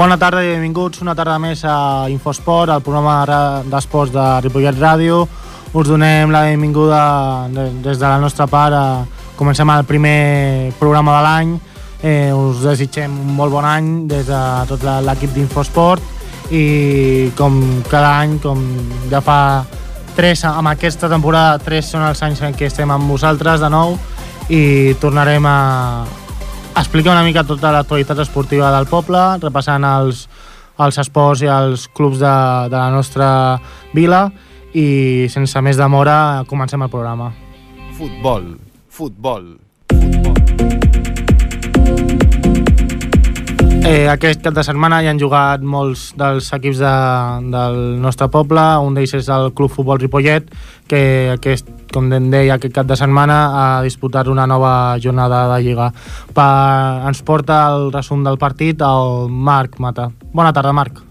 Bona tarda i benvinguts una tarda més a Infosport, el programa d'esports de Ripollet Ràdio. Us donem la benvinguda des de la nostra part. A... Comencem el primer programa de l'any. Eh, us desitgem un molt bon any des de tot l'equip d'Infosport i com cada any, com ja fa tres, amb aquesta temporada, tres són els anys en què estem amb vosaltres de nou i tornarem a, explica una mica tota l'actualitat esportiva del poble, repassant els, els esports i els clubs de, de la nostra vila i sense més demora comencem el programa. Futbol, futbol, Eh, aquest cap de setmana hi han jugat molts dels equips de, del nostre poble, un d'ells és el Club Futbol Ripollet, que aquest, com deia, aquest cap de setmana ha disputat una nova jornada de Lliga. Pa, ens porta el resum del partit el Marc Mata. Bona tarda, Marc.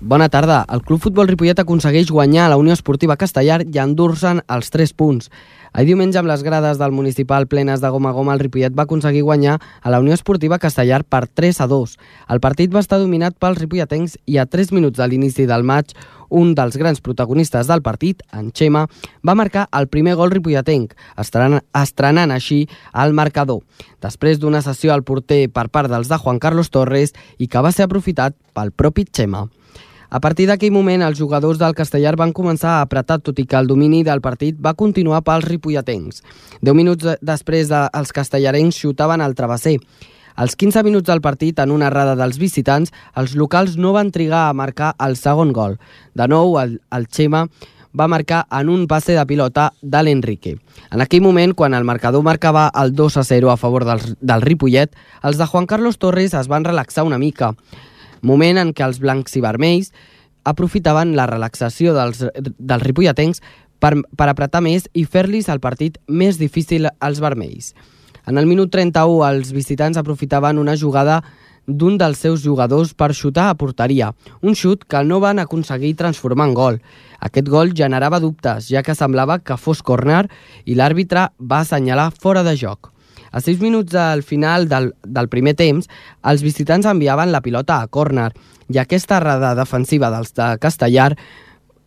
Bona tarda. El Club Futbol Ripollet aconsegueix guanyar la Unió Esportiva Castellar i endur-se'n els 3 punts. El diumenge, amb les grades del municipal plenes de goma a goma, el Ripollet va aconseguir guanyar a la Unió Esportiva Castellar per 3 a 2. El partit va estar dominat pels ripolletens i a 3 minuts de l'inici del maig, un dels grans protagonistes del partit, en Xema, va marcar el primer gol ripolletenc, estrenant, estrenant així el marcador. Després d'una sessió al porter per part dels de Juan Carlos Torres i que va ser aprofitat pel propi Xema. A partir d'aquell moment, els jugadors del Castellar van començar a apretar, tot i que el domini del partit va continuar pels ripolletens. Deu minuts després, de, els castellarencs xutaven al travesser. Als 15 minuts del partit, en una errada dels visitants, els locals no van trigar a marcar el segon gol. De nou, el, el Xema va marcar en un passe de pilota de l'Enrique. En aquell moment, quan el marcador marcava el 2 a 0 a favor del, del Ripollet, els de Juan Carlos Torres es van relaxar una mica moment en què els blancs i vermells aprofitaven la relaxació dels, dels ripolletens per, per apretar més i fer-los el partit més difícil als vermells. En el minut 31, els visitants aprofitaven una jugada d'un dels seus jugadors per xutar a porteria, un xut que no van aconseguir transformar en gol. Aquest gol generava dubtes, ja que semblava que fos córner i l'àrbitre va assenyalar fora de joc. A 6 minuts al final del, del primer temps, els visitants enviaven la pilota a córner i aquesta errada defensiva dels de Castellar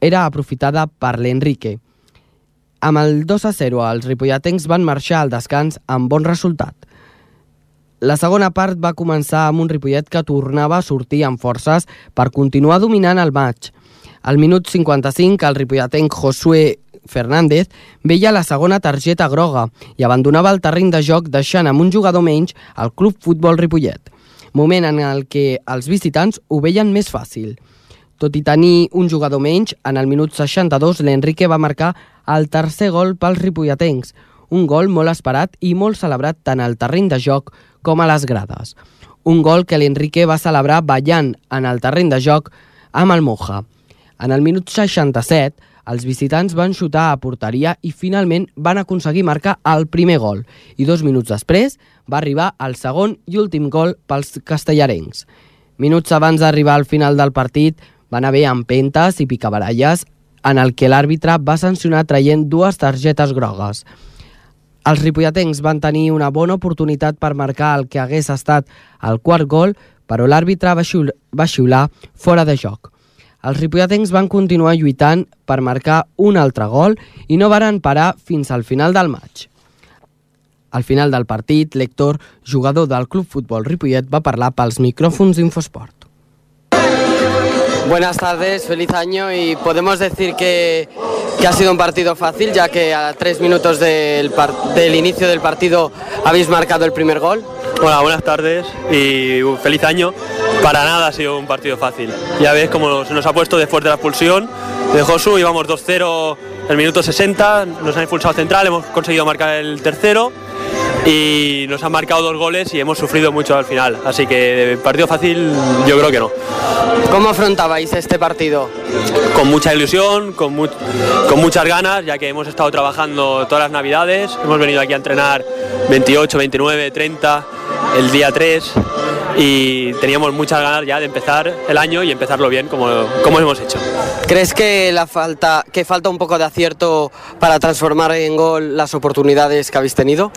era aprofitada per l'Enrique. Amb el 2 a 0, els ripolletens van marxar al descans amb bon resultat. La segona part va començar amb un Ripollet que tornava a sortir amb forces per continuar dominant el maig. Al minut 55, el ripolletenc Josué Fernández veia la segona targeta groga i abandonava el terreny de joc deixant amb un jugador menys el Club Futbol Ripollet, moment en el que els visitants ho veien més fàcil. Tot i tenir un jugador menys, en el minut 62 l'Enrique va marcar el tercer gol pels ripolletens, un gol molt esperat i molt celebrat tant al terreny de joc com a les grades. Un gol que l'Enrique va celebrar ballant en el terreny de joc amb el Moja. En el minut 67, els visitants van xutar a porteria i finalment van aconseguir marcar el primer gol i dos minuts després va arribar el segon i últim gol pels castellarencs. Minuts abans d'arribar al final del partit van haver empentes i picabaralles en el que l'àrbitre va sancionar traient dues targetes grogues. Els ripolletens van tenir una bona oportunitat per marcar el que hagués estat el quart gol, però l'àrbitre va, xiular, va xiular fora de joc. Els ripolletens van continuar lluitant per marcar un altre gol i no varen parar fins al final del maig. Al final del partit, l'Héctor, jugador del Club Futbol Ripollet, va parlar pels micròfons d'Infosport. Buenas tardes, feliz año y podemos decir que, ha sido un partido fácil ya que a tres minutos del, inicio del partido habéis marcado el primer gol. Hola, buenas tardes y un feliz año. Para nada ha sido un partido fácil. Ya ves cómo se nos ha puesto después de la expulsión de Josu, íbamos 2-0 el minuto 60, nos han expulsado central, hemos conseguido marcar el tercero y nos han marcado dos goles y hemos sufrido mucho al final. Así que partido fácil yo creo que no. ¿Cómo afrontabais este partido? Con mucha ilusión, con, mu con muchas ganas, ya que hemos estado trabajando todas las navidades, hemos venido aquí a entrenar 28, 29, 30, el día 3 y teníamos muchas ganas ya de empezar el año y empezarlo bien como, como hemos hecho. ¿Crees que, la falta, que falta un poco de acierto para transformar en gol las oportunidades que habéis tenido?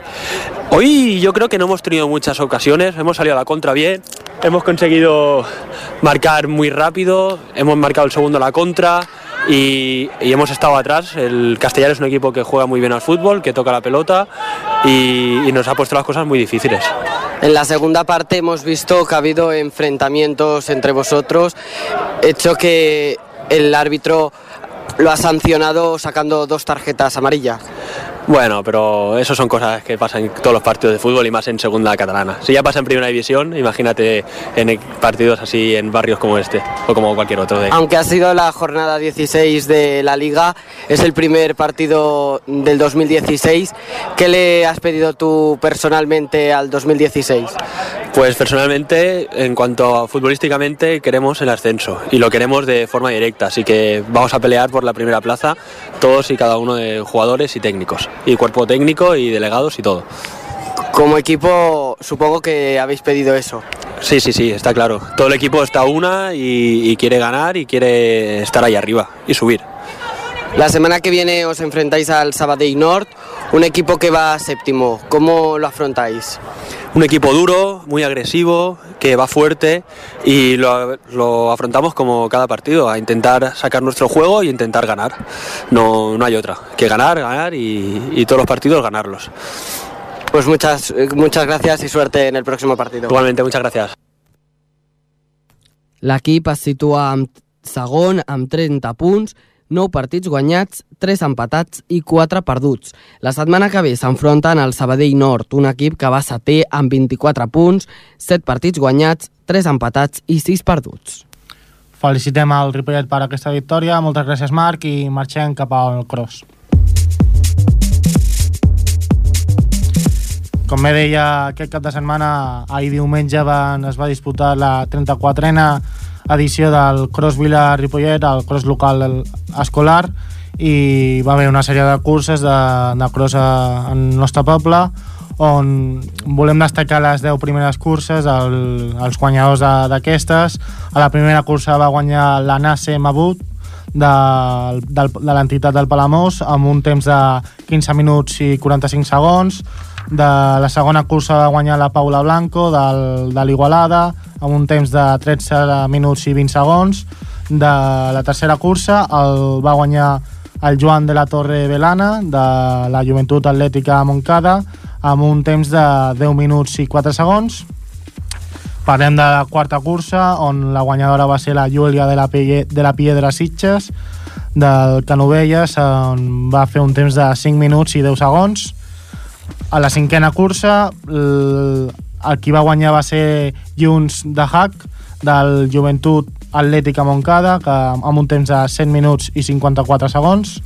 Hoy yo creo que no hemos tenido muchas ocasiones, hemos salido a la contra bien, hemos conseguido marcar muy rápido, hemos marcado el segundo a la contra y, hemos estado atrás. El Castellar es un equipo que juega muy bien al fútbol, que toca la pelota y, y nos ha puesto las cosas muy difíciles. En la segunda parte hemos visto que ha habido enfrentamientos entre vosotros, hecho que el árbitro lo ha sancionado sacando dos tarjetas amarillas. Bueno, pero eso son cosas que pasan en todos los partidos de fútbol y más en segunda catalana. Si ya pasa en primera división, imagínate en partidos así en barrios como este o como cualquier otro. De... Aunque ha sido la jornada 16 de la liga, es el primer partido del 2016. ¿Qué le has pedido tú personalmente al 2016? Pues personalmente, en cuanto a futbolísticamente, queremos el ascenso y lo queremos de forma directa, así que vamos a pelear por la primera plaza todos y cada uno de jugadores y técnicos, y cuerpo técnico y delegados y todo. Como equipo, supongo que habéis pedido eso. Sí, sí, sí, está claro. Todo el equipo está una y, y quiere ganar y quiere estar ahí arriba y subir. La semana que viene os enfrentáis al Sabadell Nord, un equipo que va séptimo. ¿Cómo lo afrontáis? Un equipo duro, muy agresivo, que va fuerte y lo, lo afrontamos como cada partido, a intentar sacar nuestro juego y intentar ganar. No, no hay otra, que ganar, ganar y, y todos los partidos ganarlos. Pues muchas, muchas gracias y suerte en el próximo partido. Igualmente, muchas gracias. L'equip es situa amb segon amb 30 punts, 9 partits guanyats, 3 empatats i 4 perduts. La setmana que ve s'enfronten al Sabadell Nord, un equip que va setè amb 24 punts, 7 partits guanyats, 3 empatats i 6 perduts. Felicitem al Ripollet per aquesta victòria, moltes gràcies Marc i marxem cap al cross. Com bé deia, aquest cap de setmana, ahir diumenge van, es va disputar la 34a edició del Cross Vila Ripollet, el cross local escolar, i va haver una sèrie de curses de, de cross a, en el nostre poble, on volem destacar les 10 primeres curses, el, els guanyadors d'aquestes. A la primera cursa va guanyar la Nace Mabut, de, del, de l'entitat del Palamós amb un temps de 15 minuts i 45 segons de la segona cursa va guanyar la Paula Blanco del, de l'Igualada amb un temps de 13 minuts i 20 segons. De la tercera cursa el va guanyar el Joan de la Torre Velana de la Joventut Atlètica Montcada amb un temps de 10 minuts i 4 segons Parlem de la quarta cursa, on la guanyadora va ser la Júlia de la, Pie, de la Piedra Sitges, del Canovelles, on va fer un temps de 5 minuts i 10 segons. A la cinquena cursa, el, el qui va guanyar va ser Junts de Hack, del Joventut Atlètica Montcada, que amb un temps de 100 minuts i 54 segons.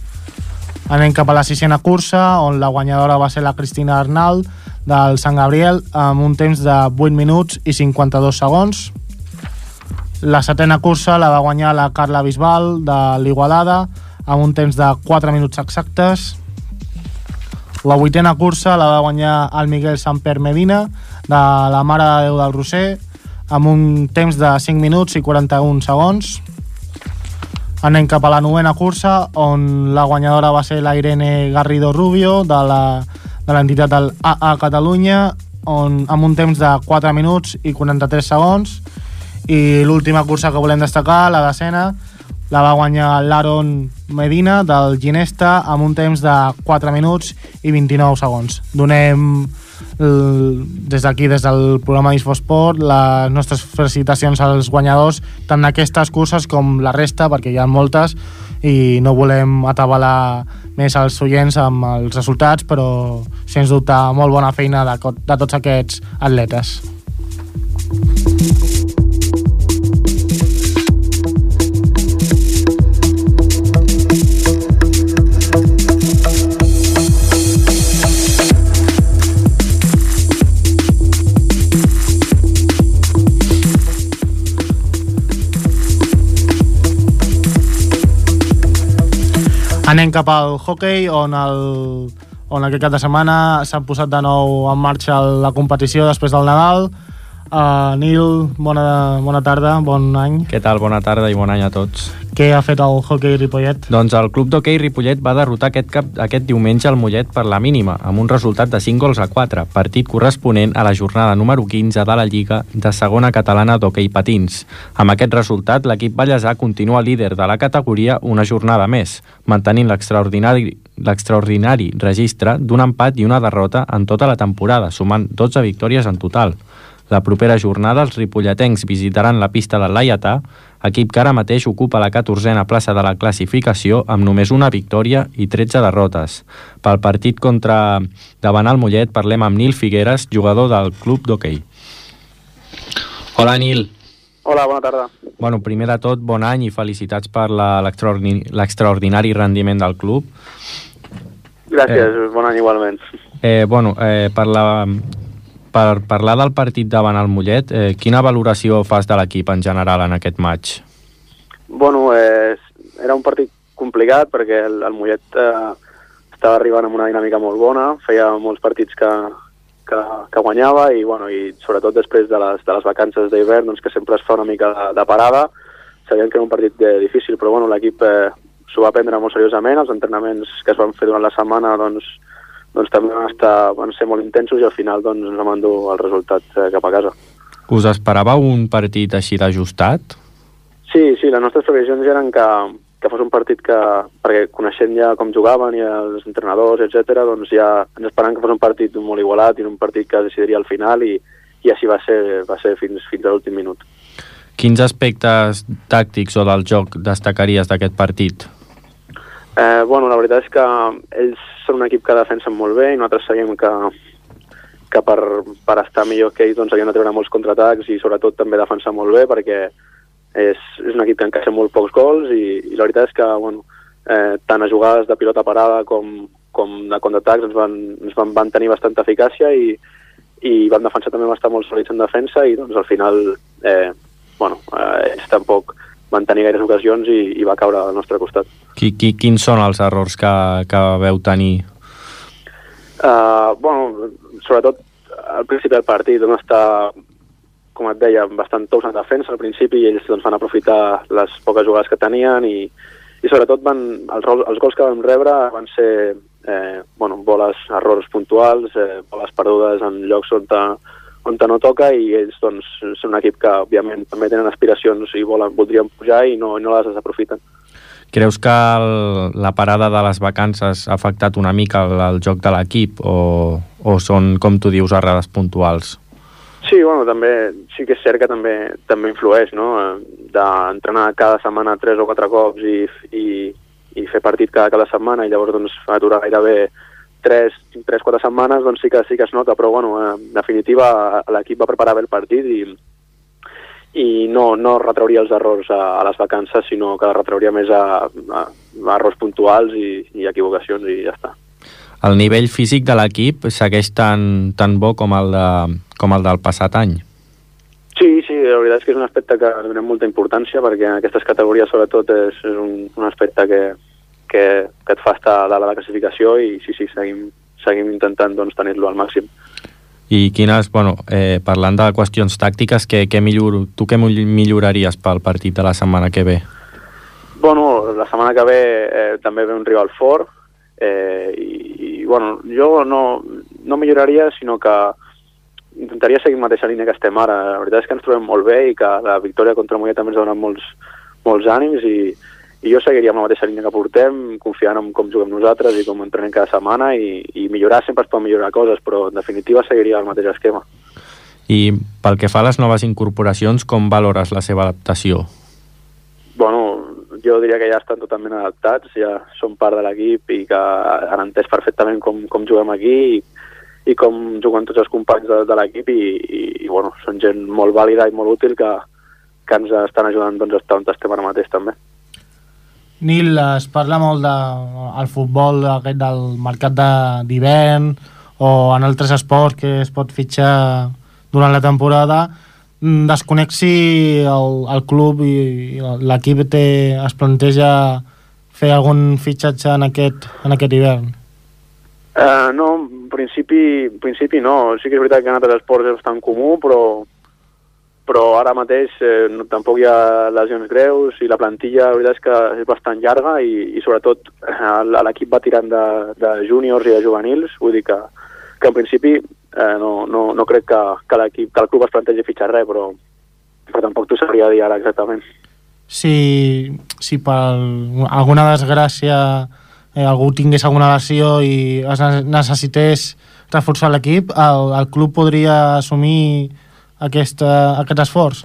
Anem cap a la sisena cursa, on la guanyadora va ser la Cristina Arnal, del Sant Gabriel, amb un temps de 8 minuts i 52 segons. La setena cursa la va guanyar la Carla Bisbal, de l'Igualada, amb un temps de 4 minuts exactes. La vuitena cursa la va guanyar el Miguel Samper Medina, de la Mare de Déu del Roser, amb un temps de 5 minuts i 41 segons. Anem cap a la novena cursa, on la guanyadora va ser la Irene Garrido Rubio, de la de l'entitat del AA Catalunya, on, amb un temps de 4 minuts i 43 segons. I l'última cursa que volem destacar, la decena, la va guanyar l'Aaron Medina del Ginesta amb un temps de 4 minuts i 29 segons. Donem des d'aquí, des del programa d'Infosport, les nostres felicitacions als guanyadors tant d'aquestes curses com la resta, perquè hi ha moltes i no volem atabalar més als oients amb els resultats, però sens dubte molt bona feina de, de tots aquests atletes. Anem cap al hockey, on, el, on aquest cap de setmana s'ha posat de nou en marxa la competició després del Nadal. Uh, Nil, bona, bona tarda, bon any. Què tal? Bona tarda i bon any a tots. Què ha fet el hoquei Ripollet? Doncs el club d'hoquei Ripollet va derrotar aquest, cap, aquest diumenge al Mollet per la mínima, amb un resultat de 5 gols a 4, partit corresponent a la jornada número 15 de la Lliga de segona catalana d'hoquei patins. Amb aquest resultat, l'equip ballesà continua líder de la categoria una jornada més, mantenint l'extraordinari l'extraordinari registre d'un empat i una derrota en tota la temporada, sumant 12 victòries en total. La propera jornada els ripolletens visitaran la pista del Laietà, equip que ara mateix ocupa la 14a plaça de la classificació amb només una victòria i 13 derrotes. Pel partit contra davant el Mollet parlem amb Nil Figueres, jugador del club d'hoquei. Hola, Nil. Hola, bona tarda. Bueno, primer de tot, bon any i felicitats per l'extraordinari rendiment del club. Gràcies, eh, bon any igualment. Eh, bueno, eh, per la, per parlar del partit davant el Mollet, eh, quina valoració fas de l'equip en general en aquest maig? Bueno, eh, era un partit complicat perquè el, el Mollet eh, estava arribant amb una dinàmica molt bona, feia molts partits que, que, que guanyava i, bueno, i sobretot després de les, de les vacances d'hivern, doncs, que sempre es fa una mica de, de parada, sabíem que era un partit de, difícil, però bueno, l'equip eh, s'ho va prendre molt seriosament, els entrenaments que es van fer durant la setmana doncs, doncs també van, estar, van ser molt intensos i al final doncs, ens vam endur el resultat eh, cap a casa. Us esperàveu un partit així d'ajustat? Sí, sí, les nostres previsions eren que, que fos un partit que, perquè coneixent ja com jugaven i els entrenadors, etc, doncs ja ens esperàvem que fos un partit molt igualat i un partit que es decidiria al final i, i així va ser, va ser fins, fins a l'últim minut. Quins aspectes tàctics o del joc destacaries d'aquest partit? Eh, bueno, la veritat és que ells són un equip que defensen molt bé i nosaltres sabíem que, que per, per estar millor que ells doncs, havien de treure molts contraatacs i sobretot també defensar molt bé perquè és, és un equip que encaixa molt pocs gols i, i la veritat és que bueno, eh, tant a jugades de pilota parada com, com de contraatacs ens, van, ens van, van tenir bastanta eficàcia i, i vam defensar també vam estar molt sòlids en defensa i doncs al final eh, bueno, eh, ells tampoc van tenir gaires ocasions i, i va caure al nostre costat. Qui, qui, quins són els errors que, que veu tenir? Uh, bueno, sobretot al principi del partit, on està, com et deia, bastant tous en defensa al principi i ells doncs, van aprofitar les poques jugades que tenien i, i sobretot van, els, els gols que vam rebre van ser eh, bueno, boles, errors puntuals, eh, boles perdudes en llocs on, ta, on no toca i ells doncs, són un equip que òbviament també tenen aspiracions i volen, voldrien pujar i no, no les desaprofiten. Creus que el, la parada de les vacances ha afectat una mica el, el joc de l'equip o, o són, com tu dius, errades puntuals? Sí, bueno, també, sí que és cert que també també influeix, no? D'entrenar cada setmana tres o quatre cops i, i, i fer partit cada, cada setmana i llavors doncs, aturar gairebé 3, 3 4 setmanes doncs sí que, sí que es nota, però bueno, en definitiva l'equip va preparar bé el partit i, i no, no retrauria els errors a, a les vacances, sinó que retrauria més a, a, a errors puntuals i, i equivocacions i ja està. El nivell físic de l'equip segueix tan, tan bo com el, de, com el del passat any? Sí, sí, la veritat és que és un aspecte que donem molta importància perquè en aquestes categories sobretot és, és un, un aspecte que, que, que et fa estar a dalt la classificació i sí, sí, seguim, seguim intentant doncs, tenir-lo al màxim. I quines, bueno, eh, parlant de qüestions tàctiques, què, què millor, tu què milloraries pel partit de la setmana que ve? Bueno, la setmana que ve eh, també ve un rival fort eh, i, i, bueno, jo no, no milloraria, sinó que intentaria seguir la mateixa línia que estem ara. La veritat és que ens trobem molt bé i que la victòria contra Mollà també ens ha donat molts, molts ànims i, i jo seguiria amb la mateixa línia que portem, confiant en com juguem nosaltres i com entrenem cada setmana i, i millorar sempre es pot millorar coses, però en definitiva seguiria el mateix esquema. I pel que fa a les noves incorporacions, com valores la seva adaptació? Bueno, jo diria que ja estan totalment adaptats, ja són part de l'equip i que han entès perfectament com, com juguem aquí i, i com juguen tots els companys de, de l'equip i, i, i bueno, són gent molt vàlida i molt útil que, que ens estan ajudant doncs, a estar on estem ara mateix també. Nil, es parla molt del de, futbol aquest del mercat d'hivern o en altres esports que es pot fitxar durant la temporada mm, desconec si el, el club i l'equip es planteja fer algun fitxatge en aquest, en aquest hivern. Uh, no, en principi, en principi no. Sí que és veritat que en altres esports és bastant comú, però, però ara mateix eh, no, tampoc hi ha lesions greus i la plantilla la veritat és que és bastant llarga i, i sobretot eh, l'equip va tirant de, de júniors i de juvenils, vull dir que, que en principi eh, no, no, no crec que, que l'equip que el club es plantegi fitxar res, però, però tampoc t'ho sabria dir ara exactament. Si, si per alguna desgràcia eh, algú tingués alguna lesió i es necessités reforçar l'equip, el, el club podria assumir aquesta, aquest esforç?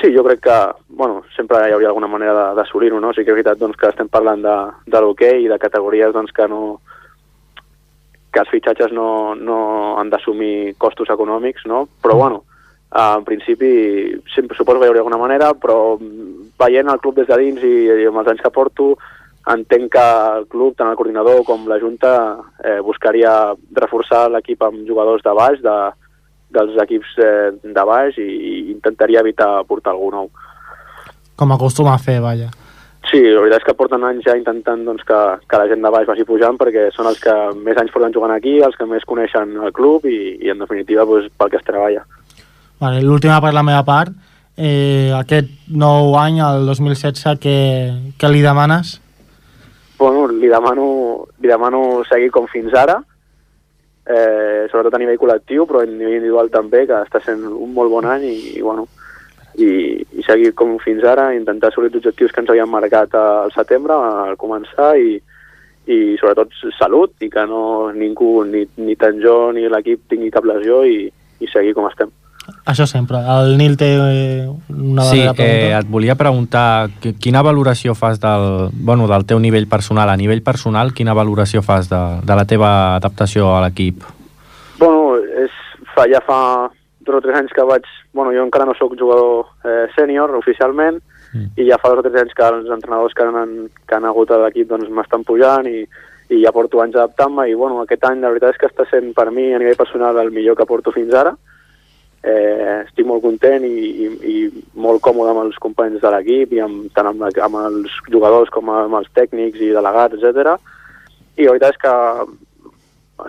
Sí, jo crec que bueno, sempre hi hauria alguna manera d'assolir-ho, no? Sí que és veritat doncs, que estem parlant de, de l'hoquei i de categories doncs, que no que els fitxatges no, no han d'assumir costos econòmics, no? Però, bueno, en principi, sempre suposo que hi hauria alguna manera, però veient el club des de dins i, i amb els anys que porto, entenc que el club, tant el coordinador com la Junta, eh, buscaria reforçar l'equip amb jugadors de baix, de, dels equips eh, de baix i, i intentaria evitar portar algú nou. Com acostuma a fer, vaja. Sí, la veritat és que porten anys ja intentant doncs, que, que la gent de baix vagi pujant perquè són els que més anys porten jugant aquí, els que més coneixen el club i, i en definitiva doncs, pel que es treballa. Vale, L'última per la meva part, eh, aquest nou any, el 2016, què, què li demanes? Bueno, li demano, li demano seguir com fins ara, eh, sobretot a nivell col·lectiu, però a nivell individual també, que està sent un molt bon any i, i bueno, i, i seguir com fins ara, intentar assolir els objectius que ens havíem marcat al setembre, al començar, i, i sobretot salut, i que no ningú, ni, ni tant jo ni l'equip tingui cap lesió i, i seguir com estem. Això sempre. El Nil té eh, una Sí, darrera pregunta. eh, et volia preguntar qui- quina valoració fas del, bueno, del teu nivell personal. A nivell personal, quina valoració fas de, de la teva adaptació a l'equip? Bueno, és, fa, ja fa dos o tres anys que vaig... Bueno, jo encara no sóc jugador eh, sènior oficialment mm. i ja fa dos o tres anys que els entrenadors que han, que han hagut a l'equip doncs, m'estan pujant i, i ja porto anys adaptant-me i bueno, aquest any la veritat és que està sent per mi a nivell personal el millor que porto fins ara. Eh, estic molt content i, i, i molt còmode amb els companys de l'equip i amb, tant amb, la, amb els jugadors com amb els tècnics i delegats, etc. I la veritat és que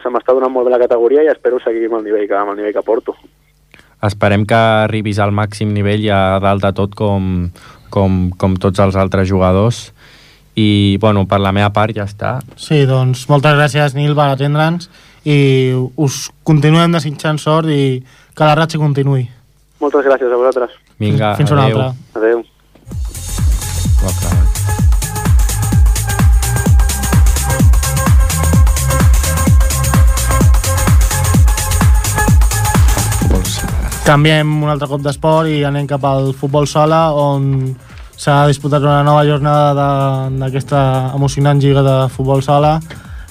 se m'està donant molt bé la categoria i espero seguir amb el nivell que, amb el nivell que porto. Esperem que arribis al màxim nivell i a dalt de tot com, com, com tots els altres jugadors. I, bueno, per la meva part ja està. Sí, doncs moltes gràcies, Nil, per atendre'ns i us continuem desitjant sort i que la ratxa continuï. Moltes gràcies a vosaltres. Vinga, Fins una adéu. altra. Adéu. Canviem un altre cop d'esport i anem cap al futbol sala, on s'ha disputat una nova jornada d'aquesta emocionant lliga de futbol sala.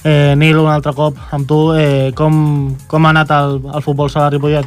Eh, Nil, un altre cop amb tu, eh, com, com ha anat el, el futbol sala a Ripollet?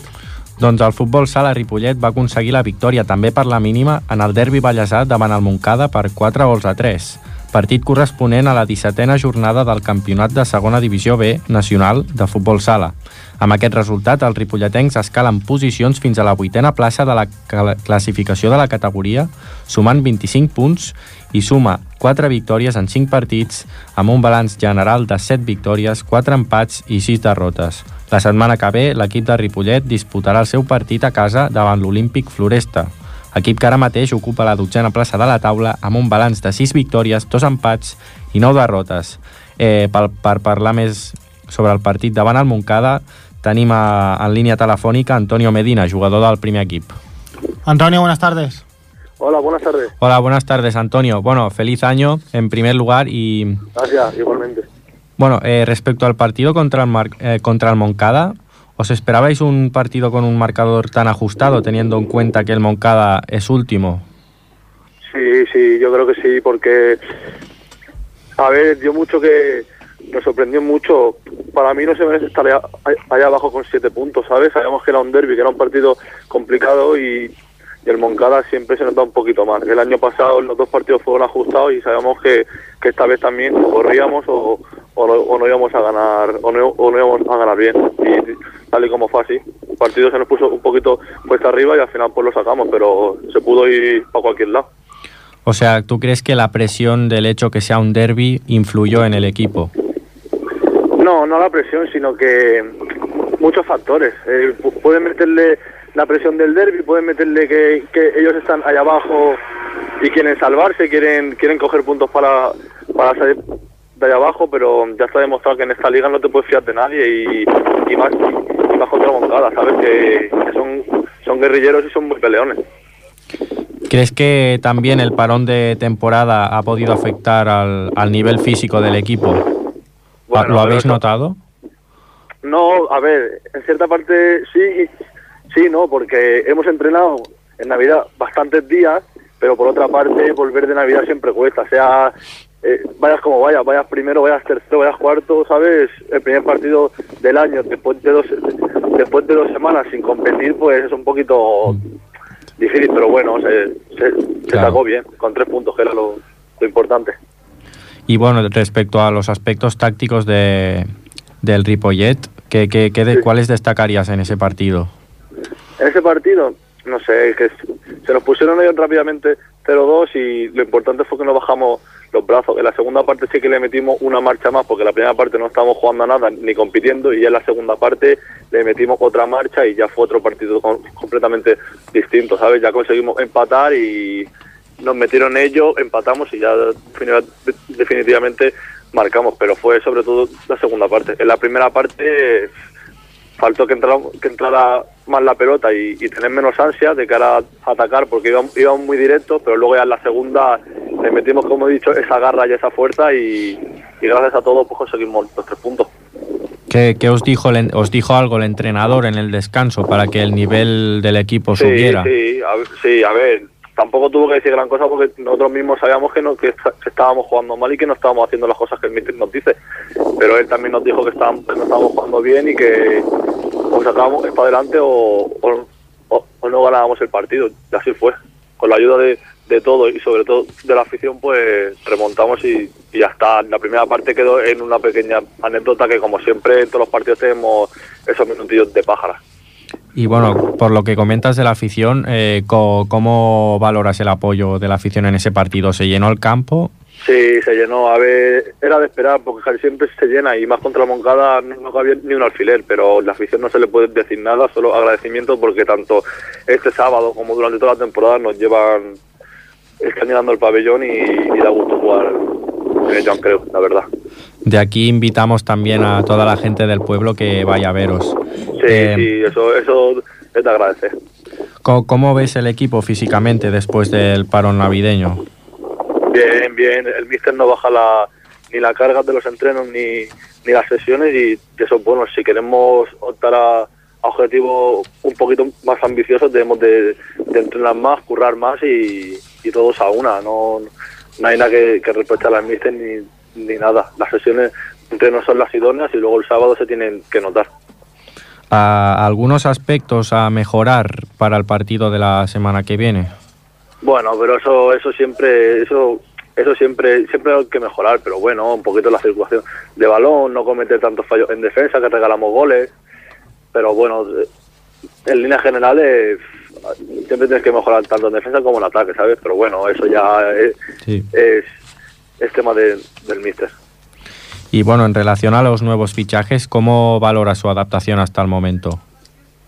Doncs el futbol sala Ripollet va aconseguir la victòria també per la mínima en el derbi ballesat davant el Montcada per 4 gols a 3, partit corresponent a la 17a jornada del campionat de segona divisió B nacional de futbol sala. Amb aquest resultat, els ripolletens escalen posicions fins a la vuitena plaça de la cla- classificació de la categoria, sumant 25 punts i suma 4 victòries en 5 partits, amb un balanç general de 7 victòries, 4 empats i 6 derrotes. La setmana que ve, l'equip de Ripollet disputarà el seu partit a casa davant l'Olímpic Floresta, equip que ara mateix ocupa la dotzena plaça de la taula amb un balanç de 6 victòries, 2 empats i 9 derrotes. Eh, per, per parlar més sobre el partit davant el Montcada, tenim a, en línia telefònica Antonio Medina, jugador del primer equip. Antonio, buenas tardes. Hola, buenas tardes. Hola, buenas tardes, Antonio. Bueno, feliz año en primer lugar y Gracias, igualmente. Bueno, eh, respecto al partido contra el, Mar- eh, contra el Moncada, ¿os esperabais un partido con un marcador tan ajustado, teniendo en cuenta que el Moncada es último? Sí, sí, yo creo que sí, porque, a ver, dio mucho que nos sorprendió mucho. Para mí no se merece estar allá, abajo con siete puntos, ¿sabes? Sabíamos que era un derby, que era un partido complicado y, el Moncada siempre se nota un poquito más. El año pasado los dos partidos fueron ajustados y sabíamos que, que esta vez también corríamos o, o, no, o no íbamos a ganar o no, o no íbamos a ganar bien. Y tal y como fue así. El partido se nos puso un poquito puesta arriba y al final pues lo sacamos, pero se pudo ir para cualquier lado. O sea, ¿tú crees que la presión del hecho que sea un derby influyó en el equipo? No, no la presión, sino que muchos factores. Eh, pu- pueden meterle la presión del derby, pueden meterle que, que ellos están allá abajo y quieren salvarse, quieren quieren coger puntos para, para salir de allá abajo, pero ya está demostrado que en esta liga no te puedes fiar de nadie y, y más y más contra Moncada, ¿sabes? Que, que son, son guerrilleros y son muy peleones. ¿Crees que también el parón de temporada ha podido afectar al, al nivel físico del equipo? Bueno, ¿Lo habéis eso- notado? No, a ver, en cierta parte sí, sí, no, porque hemos entrenado en Navidad bastantes días, pero por otra parte volver de Navidad siempre cuesta, sea eh, vayas como vayas, vayas primero, vayas tercero, vayas cuarto, ¿sabes? El primer partido del año después de dos después de dos semanas sin competir, pues es un poquito difícil, pero bueno, se, se, se Claro. sacó bien, con tres puntos, que era lo, lo importante. Y bueno, respecto a los aspectos tácticos de, del Ripollet, ¿qué, qué, qué de- Sí. ¿cuáles destacarías en ese partido? En ese partido, no sé, que se nos pusieron ellos rápidamente 0-2 y lo importante fue que no bajamos los brazos. En la segunda parte sí que le metimos una marcha más porque la primera parte no estábamos jugando a nada ni compitiendo y ya en la segunda parte le metimos otra marcha y ya fue otro partido completamente distinto, ¿sabes? Ya conseguimos empatar y nos metieron ellos, empatamos y ya defini- definitivamente marcamos, pero fue sobre todo la segunda parte. En la primera parte faltó que entrara, que entrara más la pelota y, y tener menos ansia de cara a atacar porque íbamos, íbamos muy directos, pero luego ya en la segunda le metimos, como he dicho, esa garra y esa fuerza y, y gracias a todo pues conseguimos los tres puntos. ¿Qué, qué os, dijo el os dijo algo el entrenador en el descanso para que el nivel del equipo Sí, subiera? sí, a, sí, a ver, tampoco tuvo que decir gran cosa porque nosotros mismos sabíamos que, no, que, est- que estábamos jugando mal y que no estábamos haciendo las cosas que el míster nos dice. Pero él también nos dijo que, estábamos, que no estábamos jugando bien y que o sacábamos para adelante o, o, no ganábamos el partido. Y así fue. Con la ayuda de, de todo y sobre todo de la afición, pues remontamos y, y ya está. La primera parte quedó en una pequeña anécdota que, como siempre, en todos los partidos tenemos esos minutillos de pájara. Y bueno, por lo que comentas de la afición, eh, ¿cómo valoras el apoyo de la afición en ese partido? ¿Se llenó el campo? Sí, se llenó. A ver, era de esperar porque siempre se llena y más contra la Moncada no, cabía ni un alfiler, pero la afición no se le puede decir nada, solo agradecimiento porque tanto este sábado como durante toda la temporada nos llevan, están llenando el pabellón y, y da gusto jugar en el Joan Creu, la verdad. De aquí invitamos también a toda la gente del pueblo que vaya a veros. Sí, Eh, sí, eso, eso es de agradecer. ¿Cómo ves el equipo físicamente después del parón navideño? Bien, bien, el míster no baja la, ni la carga de los entrenos ni, ni las sesiones y eso es bueno. Si queremos optar a, a objetivos un poquito más ambiciosos debemos de, de entrenar más, currar más y, y todos a una. No, no hay nada que, que reprochar al míster ni, ni nada. Las sesiones de entreno son las idóneas y luego el sábado se tienen que notar. ¿A algunos aspectos a mejorar para el partido de la semana que viene? Bueno, pero eso, eso siempre, eso, eso siempre, siempre hay que mejorar. Pero bueno, un poquito la circulación de balón, no cometer tantos fallos en defensa, que regalamos goles. Pero bueno, en líneas generales siempre tienes que mejorar tanto en defensa como en ataque, ¿sabes? Pero bueno, eso ya es, Sí. es, es tema de- del míster. Y bueno, en relación a los nuevos fichajes, ¿cómo valora su adaptación hasta el momento?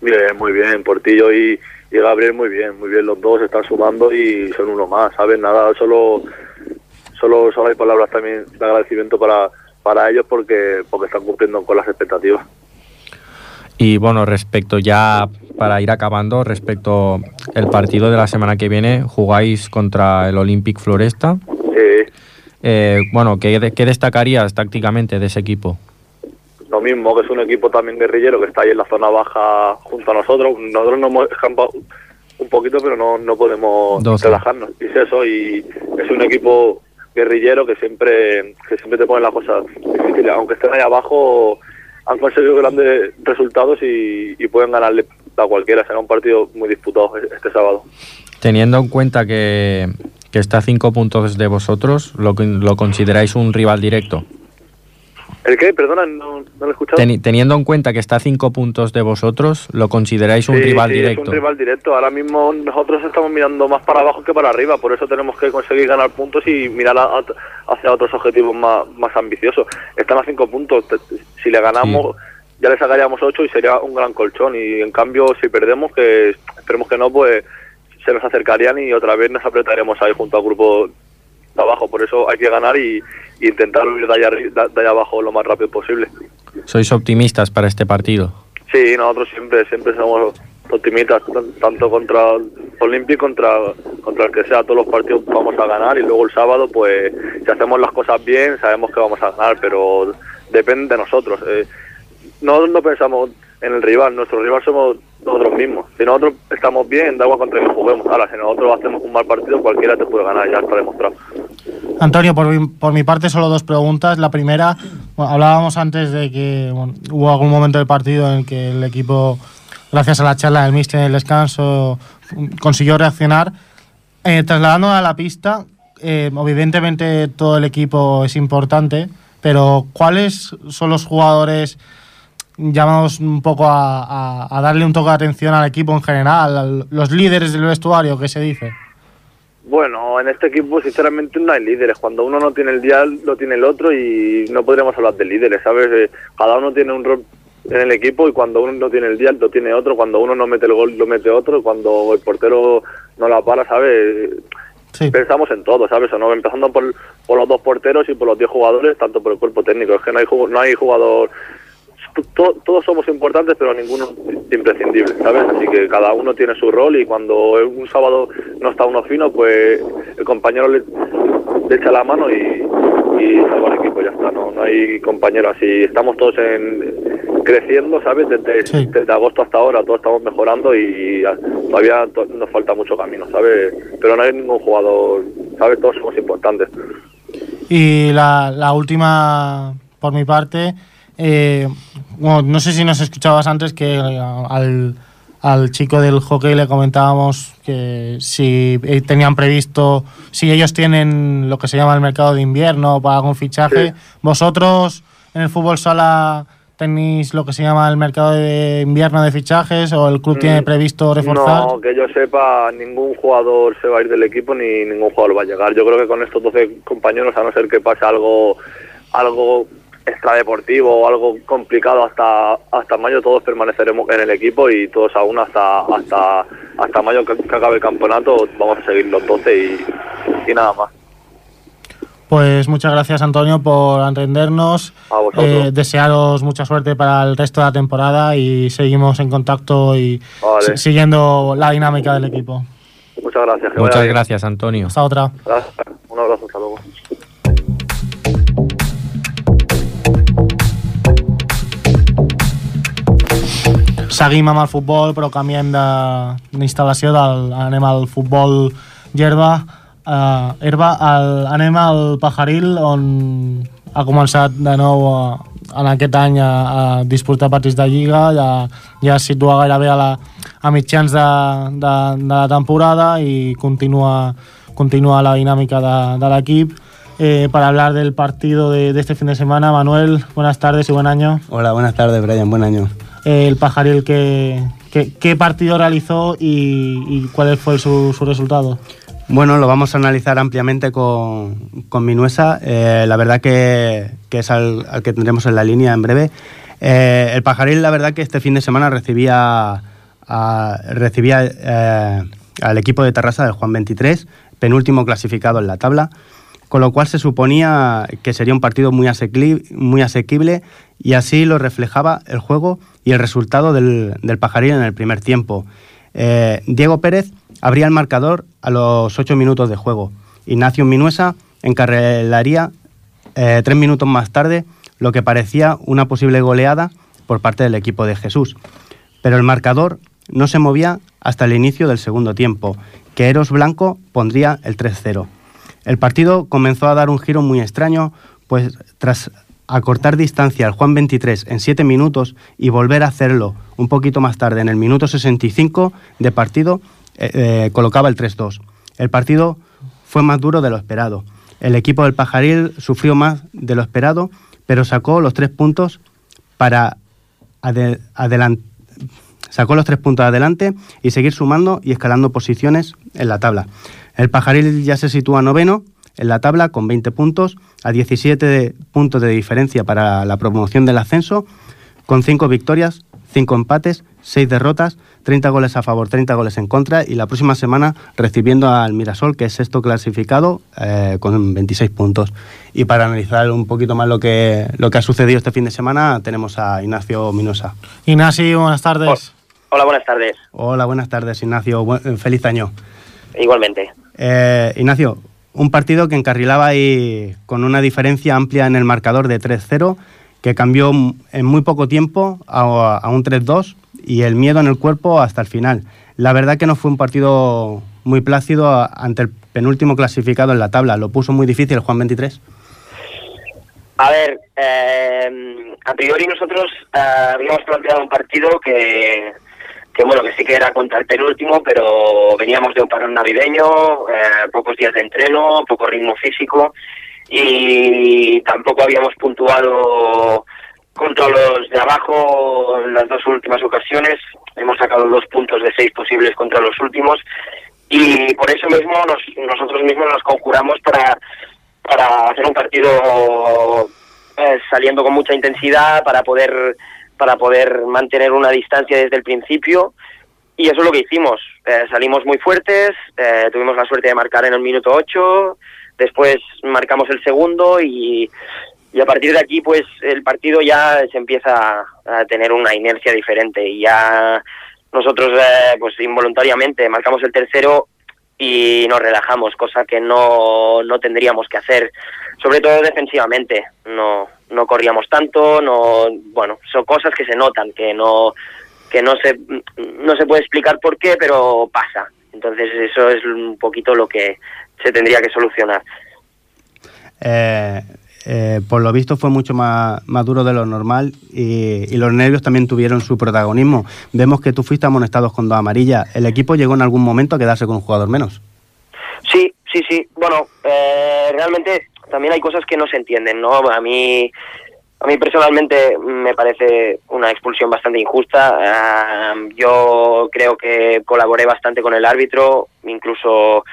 Bien, muy bien, Portillo y, y Gabriel muy bien, muy bien, los dos están sumando y son uno más, ¿sabes? Nada, solo solo, solo hay palabras también de agradecimiento para, para ellos porque, porque están cumpliendo con las expectativas. Y bueno, respecto ya para ir acabando, respecto el partido de la semana que viene, jugáis contra el Olympic Floresta. Eh, bueno, ¿qué, ¿qué destacarías tácticamente de ese equipo? lo mismo, que es un equipo también guerrillero que está ahí en la zona baja junto a nosotros. Nosotros nos hemos escampado un poquito, pero no, no podemos Doce. relajarnos. Y es eso, y es un equipo guerrillero que siempre que siempre te pone las cosas difíciles. Aunque estén ahí abajo, han conseguido grandes resultados y, y pueden ganarle a cualquiera. Será un partido muy disputado este sábado. Teniendo en cuenta que, que está a cinco puntos de vosotros, ¿lo, lo consideráis un rival directo? ¿El qué? Perdona, no, no lo he escuchado. Teni- teniendo en cuenta que está a cinco puntos de vosotros, ¿lo consideráis un Sí, rival sí, directo? Es un rival directo. Ahora mismo nosotros estamos mirando más para abajo que para arriba, por eso tenemos que conseguir ganar puntos y mirar a- a- hacia otros objetivos más, más ambiciosos. Están a cinco puntos. Si le ganamos, ya le sacaríamos 8 y sería un gran colchón. Y en cambio, si perdemos, que esperemos que no, pues se nos acercarían y otra vez nos apretaremos ahí junto al grupo de abajo. Por eso hay que ganar y, y intentar huir de allá, de, allá abajo lo más rápido posible. Sois optimistas para este partido. Sí, nosotros siempre, siempre somos optimistas, tan- tanto contra Olympic contra, contra el que sea, todos los partidos vamos a ganar y luego el sábado, pues si hacemos las cosas bien, sabemos que vamos a ganar, pero depende de nosotros. Eh, no, no pensamos en el rival, nuestro rival somos nosotros mismos. Si nosotros estamos bien, da igual contra quién juguemos. Ahora, si nosotros hacemos un mal partido, cualquiera te puede ganar, ya está demostrado. Antonio, por mi, por mi parte solo dos preguntas. La primera, bueno, hablábamos antes de que hubo algún momento del partido en que el equipo, gracias a la charla del míster en el descanso, consiguió reaccionar. Eh, a la pista, eh, evidentemente todo el equipo es importante, pero ¿cuáles son los jugadores llamados un poco a, a- a darle un toque de atención al equipo en general, al- los líderes del vestuario, que se dice? Bueno, en este equipo sinceramente no hay líderes. Cuando uno no tiene el dial, lo tiene el otro y no podríamos hablar de líderes, ¿sabes? Eh, Cada uno tiene un rol en el equipo y cuando uno no tiene el dial, lo tiene otro. Cuando uno no mete el gol, lo mete otro. Cuando el portero no la para, ¿sabes? Sí. Pensamos en todo, ¿sabes? O no, empezando por, por los dos porteros y por los 10 jugadores, tanto por el cuerpo técnico. Es que no hay, no hay jugador... to- todos somos importantes, pero ninguno es imprescindible, ¿sabes? Así que cada uno tiene su rol y cuando un sábado no está uno fino, pues el compañero le, le echa la mano y, y salva al equipo, ya está. No, no hay compañero así. Estamos todos en, creciendo, ¿sabes? Desde, Sí. desde agosto hasta ahora todos estamos mejorando y todavía to- nos falta mucho camino, ¿sabes? Pero no hay ningún jugador, ¿sabes? Todos somos importantes. Y la, la última, por mi parte, eh, bueno, no sé si nos escuchabas antes que eh, al, al chico del hockey le comentábamos que si eh, tenían previsto, si ellos tienen lo que se llama el mercado de invierno para algún fichaje, Sí. vosotros en el fútbol sala tenéis lo que se llama el mercado de invierno de fichajes o el club Mm, tiene previsto reforzar. No, que yo sepa, ningún jugador se va a ir del equipo ni ningún jugador va a llegar. Yo creo que con estos 12 compañeros, a no ser que pase algo algo extradeportivo o algo complicado hasta hasta mayo, todos permaneceremos en el equipo y todos aún hasta hasta hasta mayo que, que acabe el campeonato vamos a seguir los 12 y, y nada más. Pues muchas gracias Antonio por atendernos. A vosotros. Eh, desearos mucha suerte para el resto de la temporada y seguimos en contacto y Vale. siguiendo la dinámica del equipo. Muchas gracias. Muchas gracias, Antonio. Hasta otra. Gracias. Un abrazo, hasta luego. Seguim amb el futbol, però canviem de- d'instal·lació, del, anem al futbol gerba. Uh, herba, el, anem al Pajaril, on ha començat de nou uh, en aquest any a, a disputar partits de Lliga, ja, ja es situa gairebé a, la, a mitjans de, de, de la temporada i continua, continua la dinàmica de, de l'equip. Eh, para hablar del partido de, de este fin de semana, Manuel, buenas tardes y buen año. Hola, buenas tardes, Brian, buen año. El Pajaril, ¿qué, qué, partido realizó y, cuál fue su, su resultado? Bueno, lo vamos a analizar ampliamente con, con Minuesa. Eh, la verdad que, que es al, que tendremos en la línea en breve. Eh, el Pajaril, la verdad que este fin de semana recibía, recibía eh, al equipo de Terrassa del Juan 23, penúltimo clasificado en la tabla, con lo cual se suponía que sería un partido muy, asequi- muy asequible y así lo reflejaba el juego y el resultado del, del Pajaril en el primer tiempo. Eh, Diego Pérez abría el marcador a los ocho minutos de juego. Ignacio Minuesa encarrelaría eh, tres minutos más tarde lo que parecía una posible goleada por parte del equipo de Jesús. Pero el marcador no se movía hasta el inicio del segundo tiempo, que Eros Blanco pondría el 3-0. El partido comenzó a dar un giro muy extraño, pues tras acortar distancia al Juan 23 en 7 minutos y volver a hacerlo un poquito más tarde, en el minuto 65 de partido, eh, eh, colocaba el 3-2. El partido fue más duro de lo esperado. El equipo del Pajaril sufrió más de lo esperado, pero sacó los tres puntos para sacó los tres puntos adelante y seguir sumando y escalando posiciones en la tabla. El Pajaril ya se sitúa noveno en la tabla con 20 puntos, a 17 de- puntos de diferencia para la promoción del ascenso, con 5 victorias, 5 empates, 6 derrotas, 30 goles a favor, 30 goles en contra y la próxima semana recibiendo al Mirasol, que es sexto clasificado, eh, con 26 puntos. Y para analizar un poquito más lo que, lo que ha sucedido este fin de semana, tenemos a Ignacio Minosa. Ignacio, buenas tardes. Hola, buenas tardes. Hola, buenas tardes, Ignacio. Feliz año. Igualmente. Eh, Ignacio, un partido que encarrilaba ahí con una diferencia amplia en el marcador de 3-0, que cambió en muy poco tiempo a, un 3-2 y el miedo en el cuerpo hasta el final. La verdad que no fue un partido muy plácido ante el penúltimo clasificado en la tabla. Lo puso muy difícil Juan 23. A ver, eh, a priori nosotros eh, habíamos planteado un partido que, que, bueno, que sí que era contra el penúltimo, pero veníamos de un parón navideño, eh, pocos días de entreno, poco ritmo físico y tampoco habíamos puntuado contra los de abajo en las dos últimas ocasiones. Hemos sacado dos puntos de seis posibles contra los últimos y por eso mismo nos- nosotros mismos nos conjuramos para para hacer un partido eh, saliendo con mucha intensidad para poder para poder mantener una distancia desde el principio. Y eso es lo que hicimos. Eh, salimos muy fuertes eh, tuvimos la suerte de marcar en el minuto 8 después marcamos el segundo y, y a partir de aquí pues el partido ya se empieza a tener una inercia diferente. Y ya nosotros eh, pues involuntariamente marcamos el tercero y nos relajamos, cosa que no, no tendríamos que hacer, sobre todo defensivamente. No, no corríamos tanto, no, bueno, son cosas que se notan, que no, que no se, no se puede explicar por qué, pero pasa. Entonces eso es un poquito lo que se tendría que solucionar. Eh, eh, por lo visto fue mucho más, más duro de lo normal y, los nervios también tuvieron su protagonismo. Vemos que tú fuiste amonestado con dos amarillas. ¿El equipo llegó en algún momento a quedarse con un jugador menos? Sí, sí, sí. Bueno, eh, realmente también hay cosas que no se entienden, ¿no? A mí, a mí personalmente me parece una expulsión bastante injusta. Ah, yo creo que colaboré bastante con el árbitro, incluso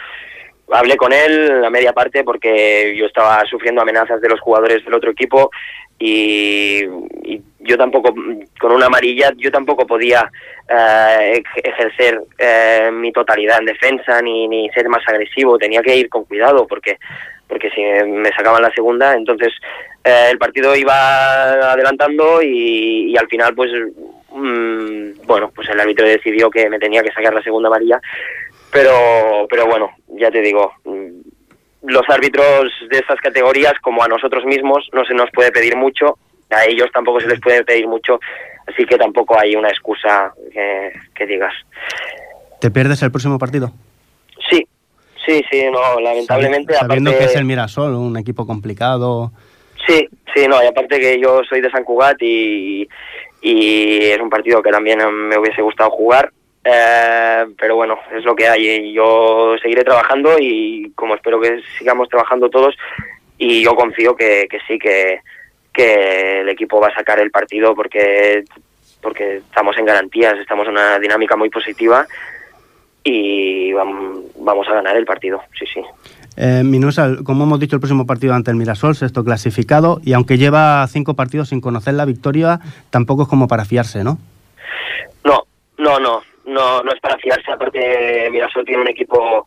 hablé con él la media parte porque yo estaba sufriendo amenazas de los jugadores del otro equipo y, yo tampoco, con una amarilla, yo tampoco podía eh, ej- ejercer eh, mi totalidad en defensa ni, ni ser más agresivo, tenía que ir con cuidado porque porque si me sacaban la segunda, entonces eh, el partido iba adelantando y, y al final pues mm, bueno, pues el árbitro decidió que me tenía que sacar la segunda amarilla, pero pero bueno, ya te digo, mm, los árbitros de estas categorías, como a nosotros mismos, no se nos puede pedir mucho, a ellos tampoco se les puede pedir mucho, así que tampoco hay una excusa que, que digas. ¿Te pierdes el próximo partido? Sí, sí, sí, no, lamentablemente. Sabi- Sabiendo aparte- que es el Mirasol, un equipo complicado. Sí, sí, no, y aparte que yo soy de San Cugat y, y es un partido que también me hubiese gustado jugar, eh, pero bueno, es lo que hay. y Yo seguiré trabajando y como espero que sigamos trabajando todos, y yo confío que, que sí, que, que el equipo va a sacar el partido porque, porque estamos en garantías, estamos en una dinámica muy positiva y vam- vamos a ganar el partido, sí, sí. Eh, Minusa, como hemos dicho, el próximo partido ante el Mirasol, sexto clasificado, y aunque lleva cinco partidos sin conocer la victoria, tampoco es como para fiarse, ¿no? No, no, no, no, no es para fiarse. Aparte, Mirasol tiene un equipo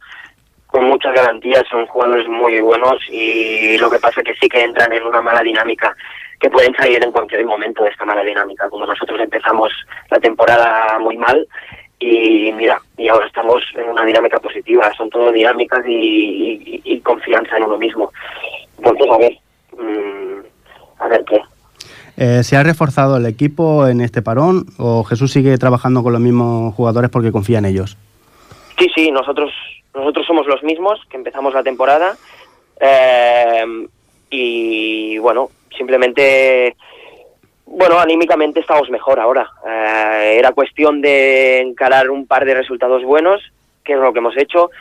con muchas garantías, son jugadores muy buenos y lo que pasa es que sí que entran en una mala dinámica, que pueden salir en cualquier momento de esta mala dinámica. Como nosotros empezamos la temporada muy mal y mira, y ahora estamos en una dinámica positiva, son todo dinámicas y, y- confianza en uno mismo. Entonces, a ver, mm, a ver qué. Eh, ¿Se ha reforzado el equipo en este parón o Jesús sigue trabajando con los mismos jugadores porque confía en ellos? Sí, sí, nosotros, nosotros somos los mismos que empezamos la temporada eh, y bueno, simplemente, bueno, anímicamente estamos mejor ahora. Eh, era cuestión de encarar un par de resultados buenos, que es lo que hemos hecho.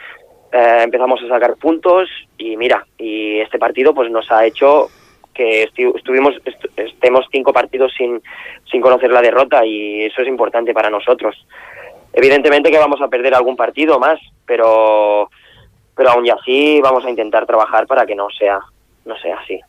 Eh, empezamos a sacar puntos y mira, y este partido pues nos ha hecho que estuvimos est- estemos cinco partidos sin, sin conocer la derrota y eso es importante para nosotros. Evidentemente que vamos a perder algún partido más, pero pero aún y así vamos a intentar trabajar para que no sea no sea así.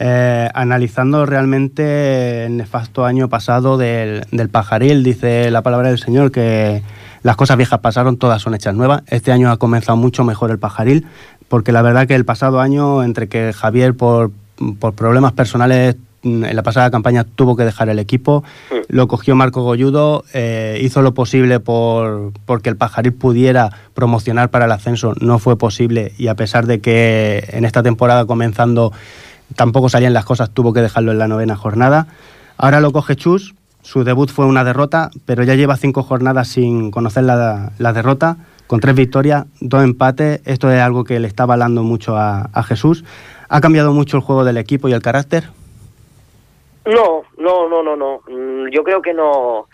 Eh, analizando realmente el nefasto año pasado del, del pajaril, dice la palabra del Señor que las cosas viejas pasaron, todas son hechas nuevas. Este año ha comenzado mucho mejor el pajaril, porque la verdad que el pasado año, entre que Javier por, por problemas personales mm, en la pasada campaña tuvo que dejar el equipo, lo cogió Marco Golludo, eh, hizo lo posible por porque el Pajaril pudiera promocionar para el ascenso, no fue posible y a pesar de que en esta temporada comenzando tampoco salían las cosas, tuvo que dejarlo en la novena jornada. Ahora lo coge Chus, su debut fue una derrota, pero ya lleva cinco jornadas sin conocer la, la derrota, con tres victorias, dos empates. Esto es algo que le está avalando mucho a, a Jesús. ¿Ha cambiado mucho el juego del equipo y el carácter? No, no, no, no, no. Mm, Yo creo que no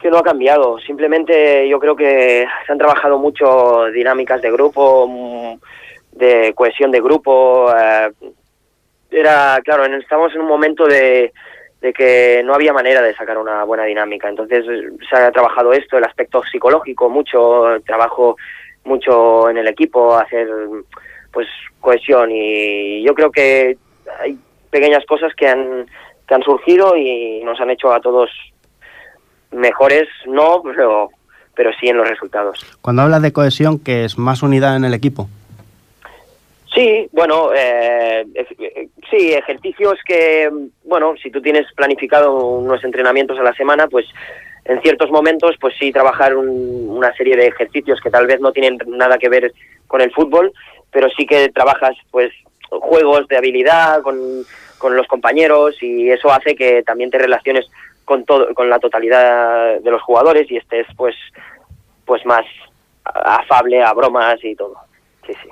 que no ha cambiado. Simplemente yo creo que se han trabajado mucho dinámicas de grupo, mm, de cohesión de grupo. eh, Era, claro, estamos en un momento de, de que no había manera de sacar una buena dinámica. Entonces eh, se ha trabajado esto, el aspecto psicológico, mucho trabajo, mucho en el equipo, hacer pues cohesión y yo creo que hay pequeñas cosas que han que han surgido y nos han hecho a todos mejores, no, pero pero sí en los resultados. Cuando hablas de cohesión, que es más unidad en el equipo. Sí, bueno, eh, eh, sí, ejercicios que, bueno, si tú tienes planificado unos entrenamientos a la semana, pues en ciertos momentos, pues sí, trabajar un- una serie de ejercicios que tal vez no tienen nada que ver con el fútbol, pero sí que trabajas, pues, juegos de habilidad con, con los compañeros y eso hace que también te relaciones con todo, con la totalidad de los jugadores y estés, pues, pues más afable a bromas y todo. Sí, sí.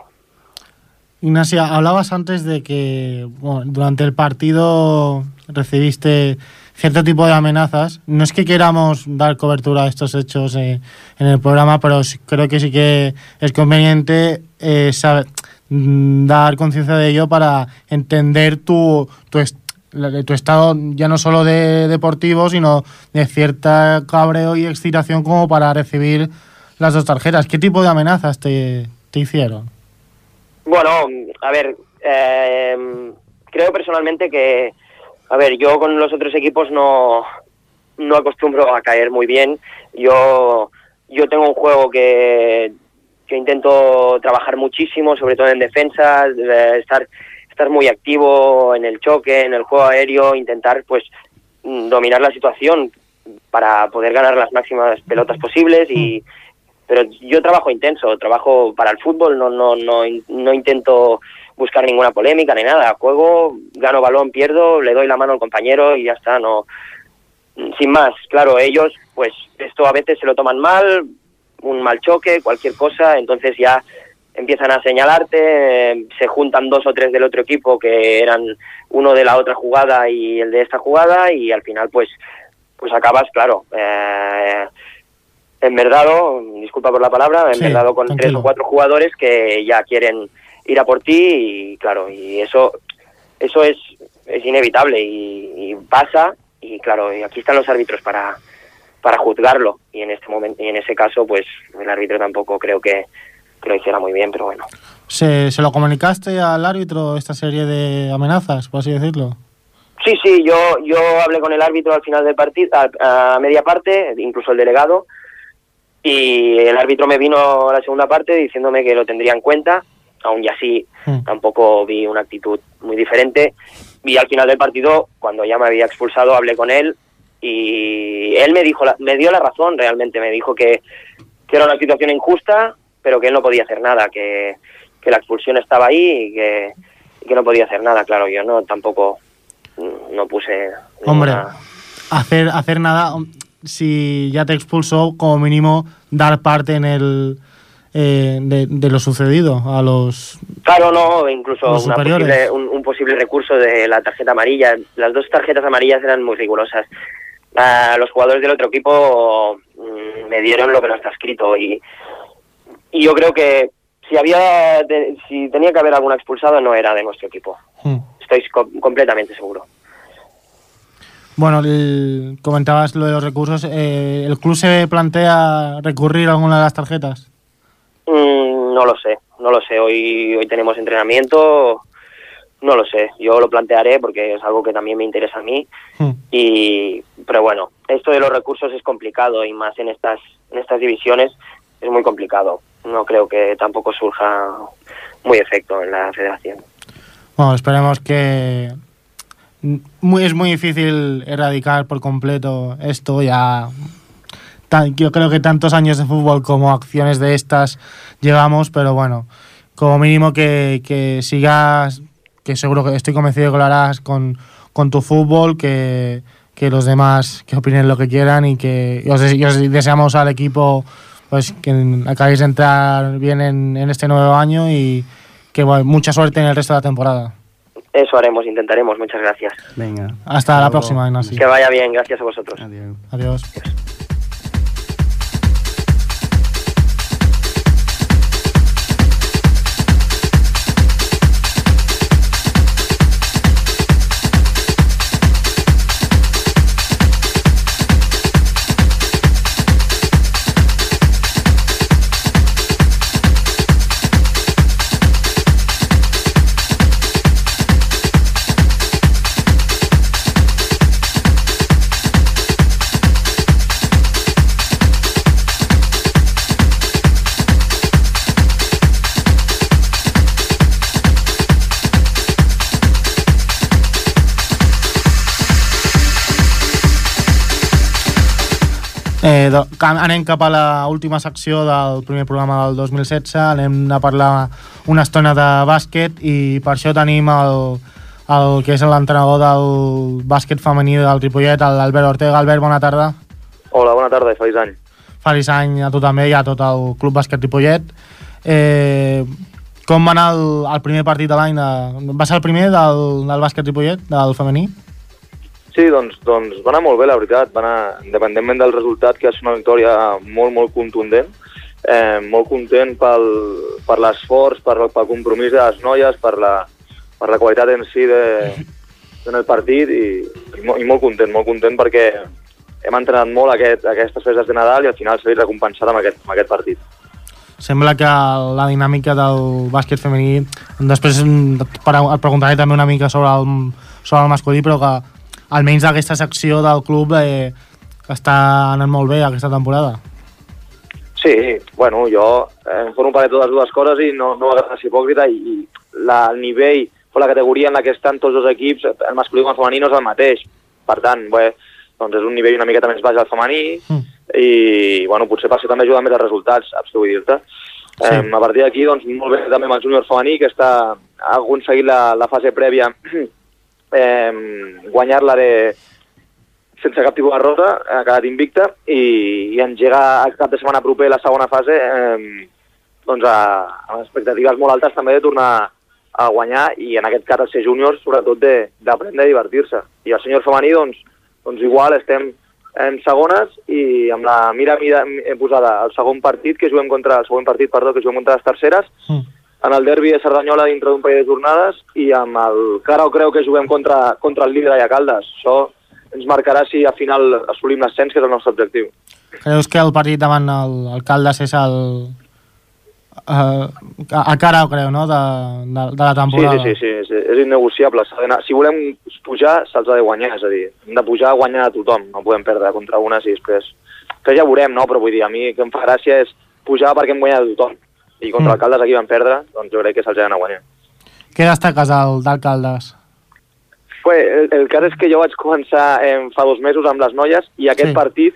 Ignacia, hablabas antes de que bueno, durante el partido recibiste cierto tipo de amenazas. No es que queramos dar cobertura a estos hechos eh, en el programa, pero creo que sí que es conveniente eh, saber- mm, dar conciencia de ello para entender tu, tu, est- estado ya no solo de deportivo, sino de cierta cabreo y excitación como para recibir las dos tarjetas. ¿Qué tipo de amenazas te, te hicieron? Bueno, a ver, eh, creo personalmente que, a ver, yo con los otros equipos no, no acostumbro a caer muy bien. Yo, yo tengo un juego que, que intento trabajar muchísimo, sobre todo en defensa, estar, estar muy activo en el choque, en el juego aéreo, intentar pues mm, dominar la situación para poder ganar las máximas pelotas posibles y pero yo trabajo intenso, trabajo para el fútbol, no, no, no, no intento buscar ninguna polémica ni nada. Juego, gano balón, pierdo, le doy la mano al compañero y ya está, no. Sin más, claro, ellos, pues esto a veces se lo toman mal, un mal choque, cualquier cosa, entonces ya empiezan a señalarte, eh, se juntan dos o tres del otro equipo que eran uno de la otra jugada y el de esta jugada y al final pues pues acabas, claro, eh, enverdado, disculpa por la palabra, Sí, enverdado con tres o cuatro jugadores que ya quieren ir a por ti y claro, y eso eso es, es inevitable y, y pasa y claro, y aquí están los árbitros para para juzgarlo y en este momento y en ese caso pues el árbitro tampoco creo que, que lo hiciera muy bien, pero bueno. ¿Se, ¿Se lo comunicaste al árbitro esta serie de amenazas, por así decirlo? Sí, sí, yo, yo hablé con el árbitro al final del partido, a, a media parte, incluso el delegado, y el árbitro me vino a la segunda parte diciéndome que lo tendría en cuenta, aún y así Mm. tampoco vi una actitud muy diferente. Y al final del partido, cuando ya me había expulsado, hablé con él y él me dijo, la- me dio la razón realmente, me dijo que, que era una situación injusta, pero que él no podía hacer nada, que, que la expulsión estaba ahí y que, y que no podía hacer nada. Claro, yo no tampoco mm, no puse Hombre, ninguna- hacer, hacer nada, um, si ya te expulsó, como mínimo dar parte en el eh, de, de lo sucedido a los... Claro, no, incluso Los una superiores. posible- un, un posible recurso de la tarjeta amarilla. Las dos tarjetas amarillas eran muy rigurosas. Ah, los jugadores del otro equipo mm, me dieron lo que no está escrito y, y yo creo que si había de- si tenía que haber alguna expulsado no era de nuestro equipo. Hmm. Estoy co- completamente seguro. Bueno, el- comentabas lo de los recursos. eh, ¿El club se plantea recurrir a alguna de las tarjetas? Mm, no lo sé, no lo sé. Hoy hoy tenemos entrenamiento. No lo sé, yo lo plantearé porque es algo que también me interesa a mí. Mm. Y, pero bueno, esto de los recursos es complicado y más en estas, en estas divisiones es muy complicado. No creo que tampoco surja muy efecto en la federación. Bueno, esperemos que muy, es muy difícil erradicar por completo esto ya tan- yo creo que tantos años de fútbol como acciones de estas llevamos pero bueno como mínimo que, que sigas que seguro que estoy convencido que lo harás con, con tu fútbol que, que los demás que opinen lo que quieran y que y os, y os deseamos al equipo pues que acabéis de entrar bien en, en este nuevo año y que bueno, mucha suerte en el resto de la temporada. Eso haremos, intentaremos. Muchas gracias. Venga. Hasta la próxima, Ignasi. Que vaya bien, gracias a vosotros. Adiós. Adiós. Eh, anem cap a la última secció del primer programa del 2016. Anem a parlar una estona de bàsquet i per això tenim el, el que és l'entrenador del bàsquet femení del Ripollet, l'Albert Ortega. Albert, bona tarda. Hola, bona tarda i feliç any. Feliç any a tu també i a tot el Club Bàsquet Ripollet. Eh, com va anar el, el primer partit de l'any? De... Va ser el primer del, del bàsquet Ripollet, del femení? Sí, doncs, doncs va anar molt bé, la veritat. Va anar, independentment del resultat, que és una victòria molt, molt contundent. Eh, molt content pel, per l'esforç, per, pel compromís de les noies, per la, per la qualitat en si de, en el partit i, i, mo- i molt content, molt content perquè hem entrenat molt aquest, aquestes festes de Nadal i al final s'ha vist recompensat amb aquest, amb aquest partit. Sembla que la dinàmica del bàsquet femení... Després et preguntaré també una mica sobre el, sobre el masculí, però que almenys aquesta secció del club eh, està anant molt bé aquesta temporada. Sí, bueno, jo eh, em formo part de totes dues coses i no, no m'agrada ser hipòcrita i, i la, el nivell o la categoria en la que estan tots els equips, el masculí com el femení no és el mateix. Per tant, bé, doncs és un nivell una miqueta més baix al femení Mm. i, bueno, potser per això també ajuda més els resultats, saps què vull dir-te? Sí. Eh, a partir d'aquí, doncs, molt bé també amb el júnior femení, que està, ha aconseguit la, la fase prèvia eh, guanyar-la de, sense cap tipus de rota, ha quedat invicta i, i engega el cap de setmana proper la segona fase eh, doncs a, amb expectatives molt altes també de tornar a guanyar i en aquest cas el ser júniors sobretot d'aprendre a divertir-se. I el senyor femení doncs, doncs igual estem en segones i amb la mira, mira posada al segon partit que juguem contra el segon partit, perdó, que juguem contra les terceres Mm. En el derbi de Cerdanyola dintre d'un parell de jornades i amb el cara o creu que juguem contra, contra el líder allà a Caldes. Això ens marcarà si al final assolim l'ascens, que és el nostre objectiu. Creus que el partit davant el, el Caldes és el... Uh, a, cara, creu, no?, de, de, de la Sí, temporada. sí, sí, sí, és, innegociable. Si volem pujar, se'ls ha de guanyar, és a dir, hem de pujar a guanyar a tothom, no podem perdre contra unes i després... Que ja veurem, no? Però vull dir, a mi que em fa gràcia és pujar perquè hem guanyat a tothom. I contra Mm. mm. el Caldes aquí vam perdre, doncs jo crec que se'ls ha d'anar a guanyar. Què destaques del, del Caldes? Bé, el, el cas és que jo vaig començar eh, fa dos mesos amb les noies i aquest Sí. partit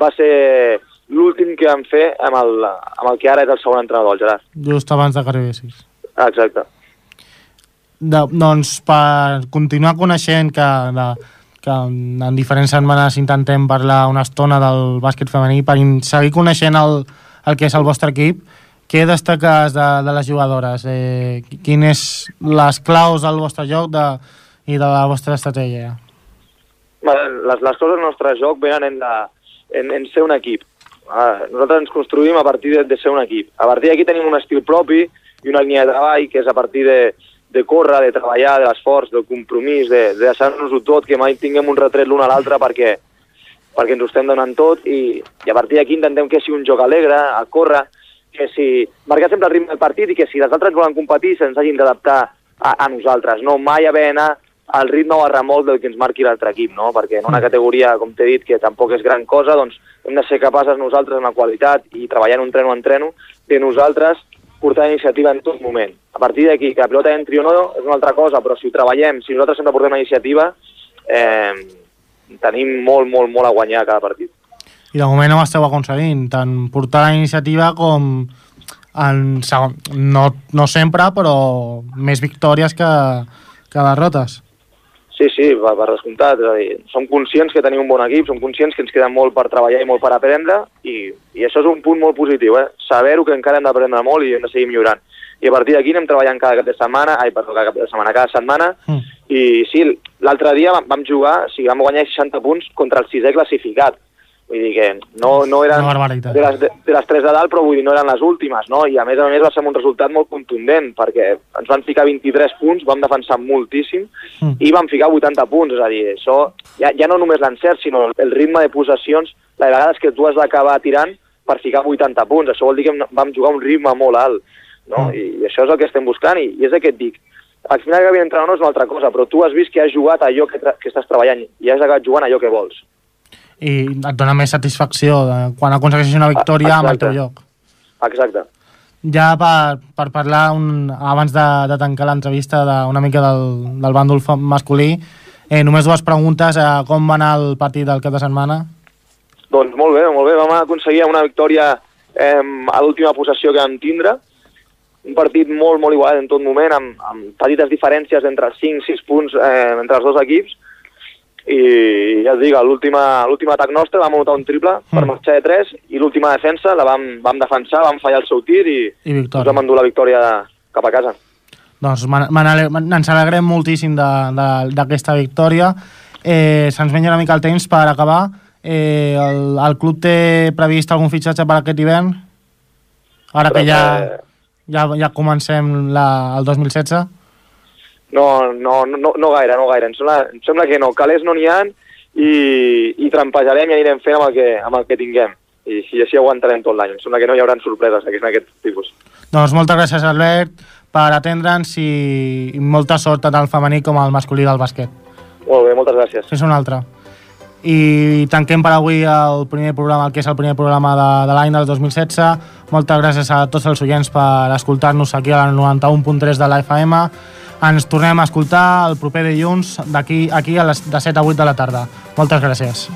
va ser l'últim que vam fer amb el, amb el que ara és el segon entrenador, el Gerard. Just abans de que arribessis. Exacte. de, doncs per continuar coneixent que, de, que en diferents setmanes intentem parlar una estona del bàsquet femení per seguir coneixent el, el que és el vostre equip què destaques de, de les jugadores? Eh, quines les claus del vostre joc de, i de la vostra estratègia? Les, les coses del nostre joc venen en, la, en, en ser un equip. Nosaltres ens construïm a partir de, de ser un equip. A partir d'aquí tenim un estil propi i una línia de treball que és a partir de, de córrer, de treballar, de l'esforç, del compromís, de, de deixar-nos-ho tot, que mai tinguem un retret l'un a l'altre perquè, perquè ens ho estem donant tot i, i a partir d'aquí intentem que sigui un joc alegre, a córrer, que si marcar sempre el ritme del partit i que si les altres volen competir se'ns hagin d'adaptar a, a nosaltres, no mai haver d'anar al ritme o al remolc del que ens marqui l'altre equip, no? perquè en una categoria, com t'he dit, que tampoc és gran cosa, doncs hem de ser capaces nosaltres en la qualitat i treballant un treno en treno de nosaltres portar iniciativa en tot moment. A partir d'aquí, que la pilota entri o no és una altra cosa, però si ho treballem, si nosaltres sempre portem una iniciativa, eh, tenim molt, molt, molt a guanyar cada partit. I de moment ho esteu aconseguint, tant portar la iniciativa com en segon, no, no sempre, però més victòries que, que derrotes. Sí, sí, per, per descomptat. És a dir, som conscients que tenim un bon equip, som conscients que ens queda molt per treballar i molt per aprendre i, i això és un punt molt positiu, eh? saber-ho que encara hem d'aprendre molt i hem de seguir millorant. I a partir d'aquí anem treballant cada cap de setmana, ai, perdó, cada cap de setmana, cada setmana, Mm. i sí, l'altre dia vam, vam jugar, o sigui, vam guanyar 60 punts contra el sisè classificat. Vull dir que no, no eren de les, de, les tres de dalt, però vull dir, no eren les últimes, no? I a més a més va ser un resultat molt contundent, perquè ens van ficar 23 punts, vam defensar moltíssim, Mm. i vam ficar 80 punts, és a dir, això ja, ja no només l'encert, sinó el ritme de possessions, la de vegades que tu has d'acabar tirant per ficar 80 punts, això vol dir que vam jugar un ritme molt alt, no? I, i això és el que estem buscant, i, i és el que et dic. Al final que havia o no és una altra cosa, però tu has vist que has jugat allò que, que estàs treballant i has acabat jugant allò que vols. I et dona més satisfacció de, quan aconsegueixes una victòria amb el Exacte. teu lloc. Exacte. Ja per, per parlar un, abans de, de tancar l'entrevista una mica del, del bàndol masculí, eh, només dues preguntes. Eh, com va anar el partit del cap de setmana? Doncs molt bé, molt bé. Vam aconseguir una victòria eh, a l'última possessió que vam tindre. Un partit molt, molt igualat en tot moment, amb, amb petites diferències entre 5 6 punts eh, entre els dos equips. I ja et dic, l'últim atac nostre vam anotar un triple per marxar de 3 i l'última defensa la vam, vam defensar, vam fallar el seu tir i, I ens victòria. vam endur la victòria cap a casa. Doncs ens alegrem moltíssim d'aquesta victòria. Eh, Se'ns menja una mica el temps per acabar. Eh, el, el club té previst algun fitxatge per aquest hivern? Ara que ja, ja, ja comencem la, el 2016? No, no, no, no gaire, no gaire. Em sembla, em sembla que no. Calés no n'hi ha i, i trampejarem i anirem fent amb el que, amb el que tinguem. I, i així aguantarem tot l'any. Em sembla que no hi haurà sorpreses en aquest tipus. Doncs moltes gràcies, Albert, per atendre'ns i, i molta sort tant al femení com al masculí del bàsquet. Molt bé, moltes gràcies. Fins una altra. I tanquem per avui el primer programa, el que és el primer programa de, de l'any del 2016. Moltes gràcies a tots els oients per escoltar-nos aquí a la 91.3 de la FM. Ens tornem a escoltar el proper dilluns d'aquí aquí a les de 7 a 8 de la tarda. Moltes gràcies.